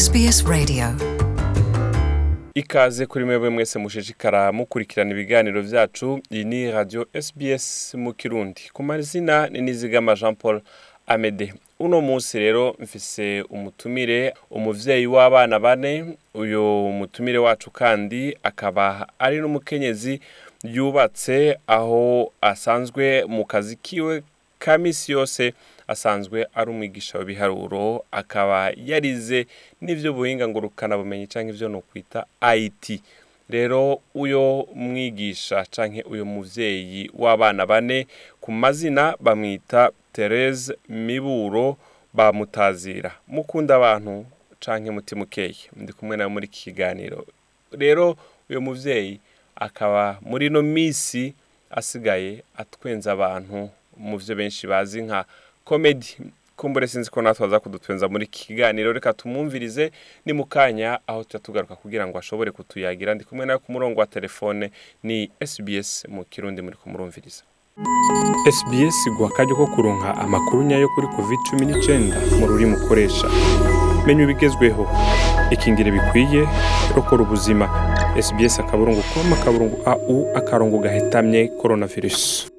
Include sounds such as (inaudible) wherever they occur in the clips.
SBS Radio. Ikaze kuri mwebwe mwese mushishikara mukurikirana ibiganiro vyacu iyi ni radio sbs mu kirundi. Ku mazina ni nizigama jean paul amede. Uno munsi rero mfise umutumire umuvyeyi w'abana bane. Uyu mutumire wacu kandi akaba ari n'umukenyezi yubatse aho asanzwe mu kazi kiwe ka misi yose asanzwe ari umwigisha w'ibiharuro akaba yarize n'ivy'ubuhinga ngurukanabumenyi canke ivyo nokwita IT rero uyo mwigisha canke uyo muvyeyi w'abana bane ku mazina bamwita Therese Miburo bamutazira. Mukunda abantu canke mutima ukeye? Ndi kumwe nawe muri iki kiganiro. Rero uyo muvyeyi akaba muri ino misi asigaye atwenza abantu mu vyo benshi bazi nka komedi kumbure sinzi ko natwe aza kudutwenza muri iki kiganiro reka tumwumvirize. Ni mu kanya aho tuja tugaruka kugira ngo ashobore kutuyagira. Ndi kumwe nawe ku murongo wa telefone ni sbs mu kirundi muri kumurumviriza. Sbs iguha akaryo ko kuronka amakuru nyayo kuri covid cumi n'icenda mu rurimi ukoresha. Menya ibigezweho. Ikingire bikwiye rokora ubuzima. Sbs akaburungu com akaburungu au akarongo gahetamye coronavirus.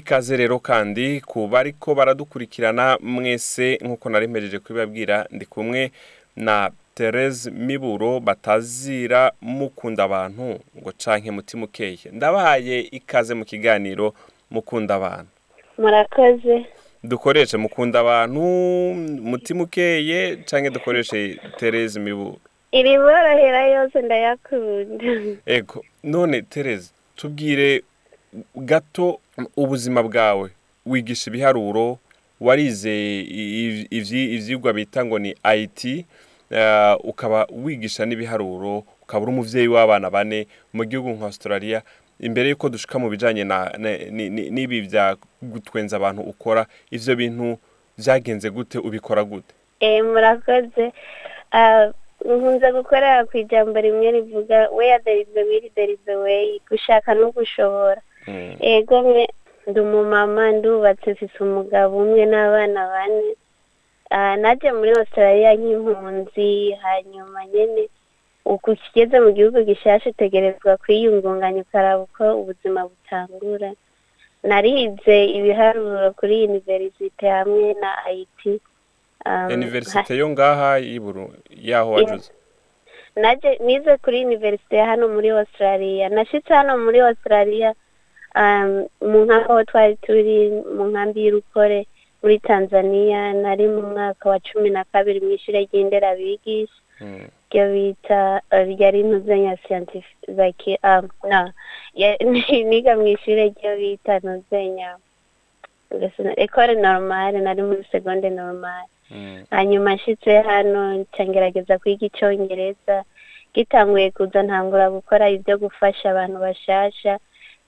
Ikaze rero kandi ku bariko baradukurikirana mwese nk'uko nari mpejeje kubibabwira ndi kumwe na Therese Miburo batazira mukunda abantu ngo canke mutima ukeye. Ndabahaye ikaze mu kiganiro mukunda abantu. Murakoze. Dukoreshe mukunda abantu mutima ukeye canke dukoreshe Therese Miburo? Iri borohera yose ndayakunda. Ego none Therese tubwire gato ubuzima bwawe. Wigisha ibiharuro warize i- ivyi- ivyigwa bita ngo ni IT eh, ukaba wigisha n'ibiharuro ukaba uri umuvyeyi w'abana bane mu gihugu nka Australia. Imbere yuko dushika mu ni- n'ibi vya gutwenza abantu ukora ivyo bintu vyagenze gute ubikora gute? Eh murakoze. Ah, nkunze gukorera ku ijambo rimwe rivuga where there is a will there is a way. Gushaka no gushobora Mm. ego mwe ndi umumama ndubatse mfise umugabo umwe n'abana bane. Ah, naje muri australia nk'impunzi hanyuma nyene uku kigeze mu gihugu gishasha utegerezwa kwiyungunganya ukaraba uko ubuzima butangura. Narize ibiharuro kuri universite hamwe na it Um, Universite yo ngaha yaho wajuze nize kuri universite ya hano muri australia. Nashitse hano muri australia mu nkambi aho twari turi mu nkambi y'urukore muri tanzania nari mu mwaka wa cumi na kabiri mu ishure ry'inderabigisha. Mm. (laughs) ryo bita uh, ryari ntuzenya scientifique um, niga mu ishure ryo bita ntuzenya ecole normale nari muri seconde normale. Mm. hanyuma nshitse hano ngerageza kwiga icyongereza. Gitanguye kuza ntangura gukora ibyo gufasha abantu bashasha.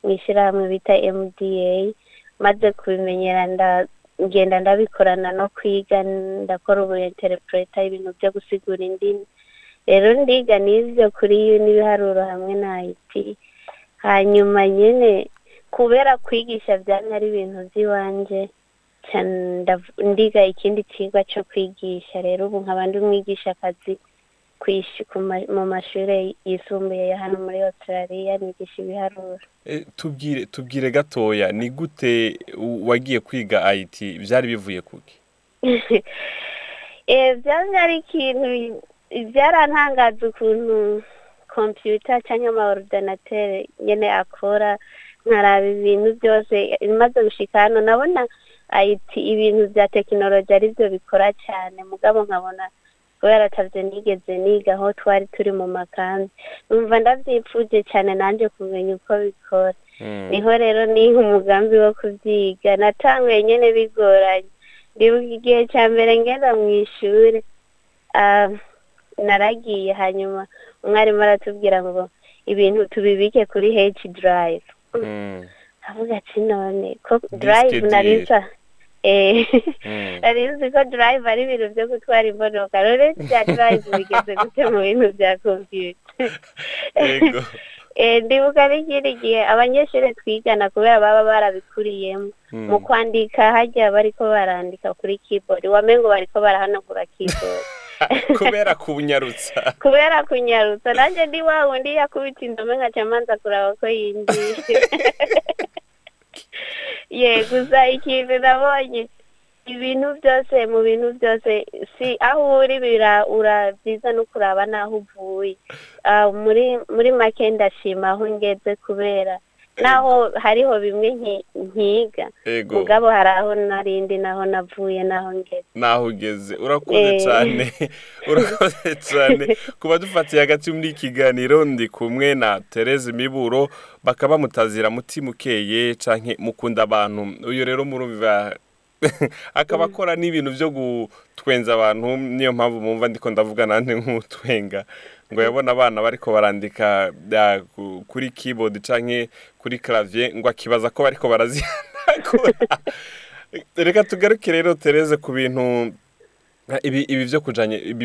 Mu ishyirahamwe bita mda maze kubimenyera nda- ngenda ndabikorana no kwiga ndakora ubu interpreta ibintu byo gusigura indimi. Rero ndiga n'ivyo kuri n'ibiharuro hamwe na it hanyuma nyene kubera kwigisha vyamye ari ibintu ndav- ndiga ikindi cigwa co kwigisha. Rero ubu nkaba ndi umwigishakazi mu mashure yisumbuye ya hano muri australia nigisha ibiharuro. E, tubwire tubwire gatoya ni gute wagiye kwiga IT vyari bivuye kuki eh (laughs) vyamye ari ikintu vyarantangaza ukuntu computer canke ama ordinateur nyene akora nkaraba ibintu byose imaze gushika hano nabona IT ibintu vya tekinoloji arivyo bikora cane mugabo nkabona kubera atavyo nigeze niga aho twari turi mu makambi numva ndavyipfuje cane nanje kumenya uko bikora. Mm. ni ho rero niha umugambi wo kuvyiga. Natanguye nyene bigoranye. Ndibuka igihe ca mbere ngenda mw'ishure ah, naragiye. Hanyuma umwarimu aratubwira ngo ibintu tubibike kuri h drive. Mm. avuga ati none? Ko drive Disque nari dur. nsa nari nzi ko drive ari ibintu vyo gutwara imodoka rero vya drive bigeze gute mu bintu Ego. (laughs) Eh, ndibuka n'ikindi gihe abanyeshuri twigana kubera baba barabikuriyemo Mm. mu kwandika hajya bariko barandika kuri keyboard wamengo bariko barahanagura keyboard. (laughs) Kubera kubunyarutsa (laughs) kubera kunyarutsa. Nanjye ndi wa wundi yakubita indome nkaca manza kuraba ko yinjiye. Ye gusa ikintu nabonye ibintu byose mu bintu byose. Si aho uri byiza no kuraba n'aho uvuye. Ah, muri make ndashima aho ngeze kubera naho hariho bimwe nki- nkiga. Mugabo hari aho narindi naho navuye naho ngeze. Naho ugeze. Urakoze Eh. cyane (laughs) urakoze cyane kuba dufatiye hagati muri iki kiganiro ndi kumwe na Therese Miburo bakaba mutazira mutima ukeye canke mukunda abantu. Uyu rero murumva (laughs) akaba akora n'ibintu byo gutwenza abantu niyo mpamvu mumva ndiko ndavuga nande nk'utwenga. Ngo yabona abana bariko barandika ah, ku- kuri keyboard canke kuri clavier ngo akibaza ko bariko barazihanagura. (laughs) Reka tugaruke rero Therese ku bintu ibi byo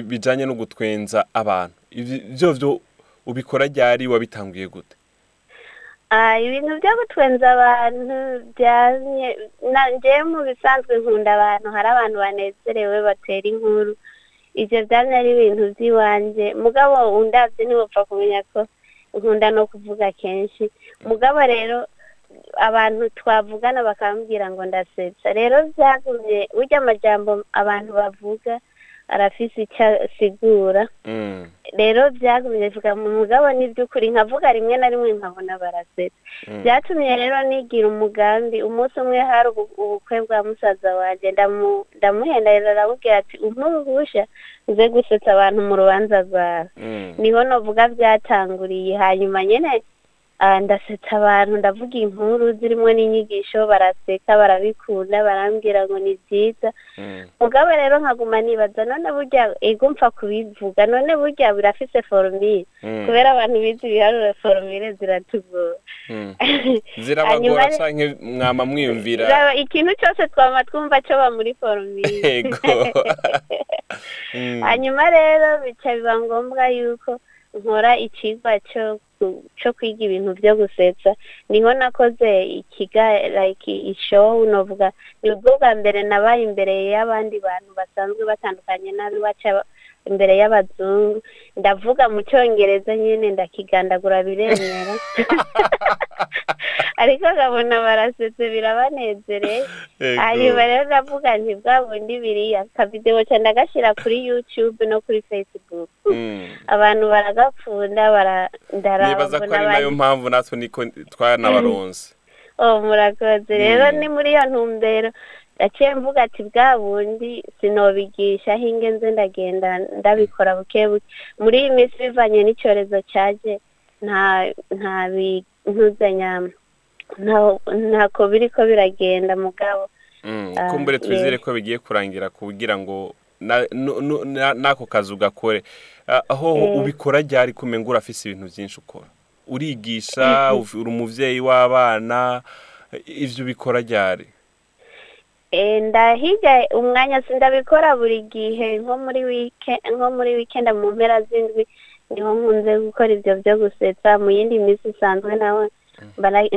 bijanye no gutwenza abantu. Ibi byo ubikora ryari wabitanguye gute? Ibintu byo gutwenza abantu njyewe mu bisanzwe nkunda abantu hari abantu banezerewe batera inkuru. Ibyo byamye ari ibintu by'iwanjye. Mugabo undabye ntiwapfa kumenya ko nkunda no kuvuga kenshi. Mugabo rero abantu twavugana bakambwira ngo ndasetsa. Rero byagumye burya amajambo abantu bavuga arafise icyo asigura. Mm, rero byagumye bivuga mu mugabo n'iby'ukuri nkavuga rimwe na rimwe nkabona barasetsa. Mm, byatumye rero nigira umugambi umunsi umwe hari ubu- ubukwe bwa musaza wanjye ndamu- ndamuhendarira aramubwira ati umpuruhusha uze gusetsa abantu mu rubanza rwawe. Mm, ni ho novuga byatanguriye hanyuma nyine ndasetsa abantu ndavuga inkuru zirimo n'inyigisho baraseka barabikunda barambwira ngo ni byiza. Mm. mugabo rero nkaguma nibaza none burya ego mpfa kubivuga none burya birafise forumire Mm, kubera abantu bize ibiharuro forumire ziratugora. Mm. (laughs) Zirabagora canke mwama mwiyumvira? Ikintu cyose twama twumva cyo ba muri. (laughs) (laughs) Mm, hanyuma rero bica biba ngombwa yuko nkora ikigwa cyo cyo kwiga ibintu byo gusetsa. Niho nakoze ikiga like ishow novuga ni ubwo bwa mbere nabaye imbere y'abandi bantu basanzwe batandukanye n'abiwacu imbere y'abazungu. Ndavuga mu cyongereza nyine ndakigandagura biremera. (laughs) Ariko nkabona barasetse birabanezereye. Hanyuma rero ndavuga nti bwa bundi biriya. Akavidewo cyane ndagashyira kuri youtube no kuri facebook. Mm. abantu baragakunda bara ndaraba nibaza ko ari na yo mpamvu natwe niko twanabaronse (clears throat) oh murakoze. Rero Mm. ni muri iyo ntumbero. Ndaciye mvuga ati bwa bundi sinobigisha aho ingenzi ndagenda ndabikora buke buke. Muri iyi minsi bivanye n'icyorezo cyaje nta nta bintuzanya nta- ntako biriko biragenda mugabo. Mm, Ah, kumbure twizere yeah. ko bigiye kurangira kugira ngo n'ako kazi ugakore Ah, aho Eh. ubikora ryari kumenga urafise ibintu byinshi ukora? Urigisha uri umuvyeyi w'abana ivyo ubikora ryari? Eh, ndahiga umwanya sindabikora buri gihe nko muri wike nko muri weekend mu mpera z'indwi ni ho nkunze gukora ibyo byo gusetsa. Mu yindi minsi isanzwe nawe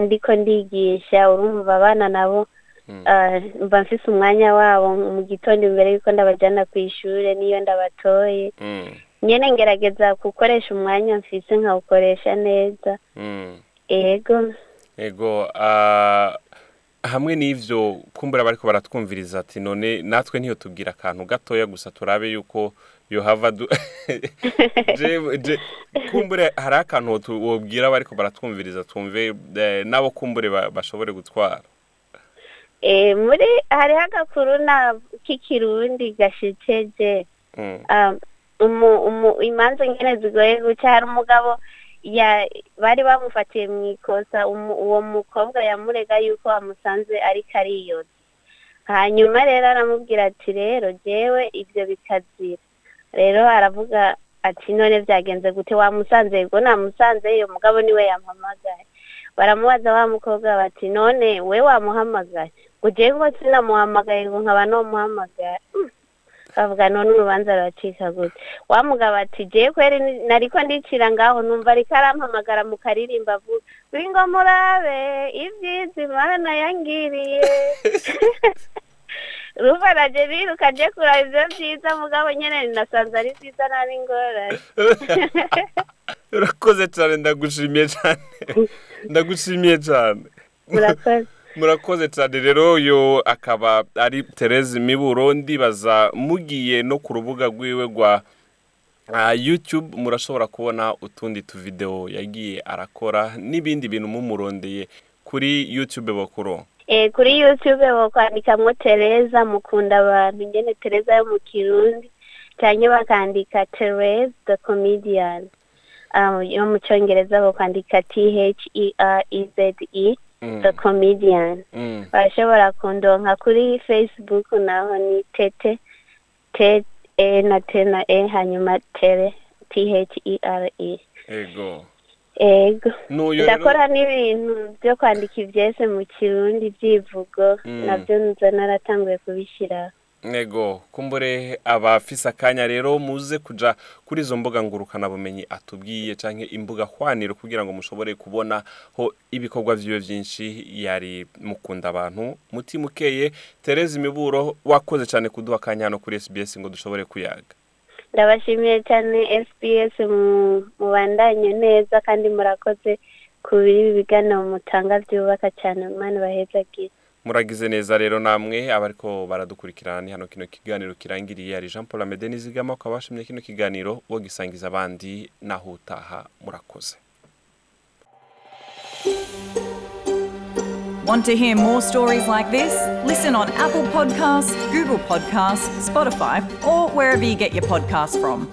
ndiko ndigisha urumva abana nabo Mm. ah, mba mfise umwanya wabo mu gitondo imbere yuko ndabajana ku ishure niyo ndabatoye. Mm, nyene ngerageza gukoresha umwanya mfise nkawukoresha neza. Mm. ego. Ego ah, hamwe n'ivyo kumbura bariko baratwumviriza ati none natwe ntiyo tubwira akantu gatoya gusa turabe yuko yohava du (laughs) je, je, kumbure hari akantu wobwira bariko baratwumviriza twumve eh, nabo kumbure ba- bashobore gutwara? Eh, muri hariho agakuru na k'ikirundi gashekeje Mm, um, umu, umu, imanza ngene zigoye guca hari umugabo bari bamufatiye mu ikosa uwo mukobwa yamurega yuko amusanze ariko ariyoza hanyuma rero aramubwira ati rero jewe ibyo bikazira. Rero aravuga ati none byagenze gute? Wamusanze? Yego namusanze iyo mugabo ni we yampamagaye baramubaza wa mukobwa bati none we wamuhamagaye? Ngo jewe ngo sinamuhamagaye ngo nkaba nomuhamagaye. Mm. bavuga none urubanza ruracika gute wa mugabo ati jewe kweri ni- nariko ndicira ngaho numva ariko arampamagara mu karirimba avuga ngo murabe ibyiza imana yangiriye. (laughs) Urumva naje niruka nje kuraba ivyo vyiza mugabo nyene nasanze ari vyiza nta n'ingorane (laughs) urakoze cyane ndagushimiye cyane. (laughs) Ndagushimiye cyane. Murakoze. Murakoze cyane. Rero uyu akaba ari Therese Miburo. Ndibaza mugiye no ku rubuga rwiwe rwa ah, YouTube murashobora kubona utundi tuvideo yagiye arakora n'ibindi bintu mumurondeye kuri YouTube bakuru. Eh, kuri youtube bakwandikamwo tereza mukunda abantu. Nyene tereza yo mu kirundi canke bakandika tereza the comedian. Um, yo mu congereza bakwandika t h e r e z e. the comedian. Mm. barashobora kundonka kuri facebook naho ni tete te e na te na e hanyuma tere t h e r e. Ego. Ego. Ndakora n'ibintu byo kwandika ibyese mu kirundi byivugo Mm. na byo nza naratanguye kubishyira. Ego kumbure abafise akanya rero muze kuja kuri izo mbuga ngurukana bumenyi atubwiye canke imbuga hwaniro kugira ngo mushobore kubona ho ibikorwa vyiwe vyinshi yari mukunda abantu. Mutima ukeye Therese Miburo wakoze cane kuduha akanya hano kuri SBS ngo dushobore kuyaga. Ndabashimiye cyane mu- mubandanye neza kandi murakoze ku biri biganiro mutanga byubaka cyane imana bahezagire muragize neza rero namwe abariko baradukurikirana ni hano kino kiganiro kirangiriye ari Jean Paul Amede Nizigama ukaba washimye kino kiganiro wo gisangiza abandi naho utaha murakoze Want to hear more stories like this? Listen on Apple Podcasts, Google Podcasts, Spotify, or wherever you get your podcasts from.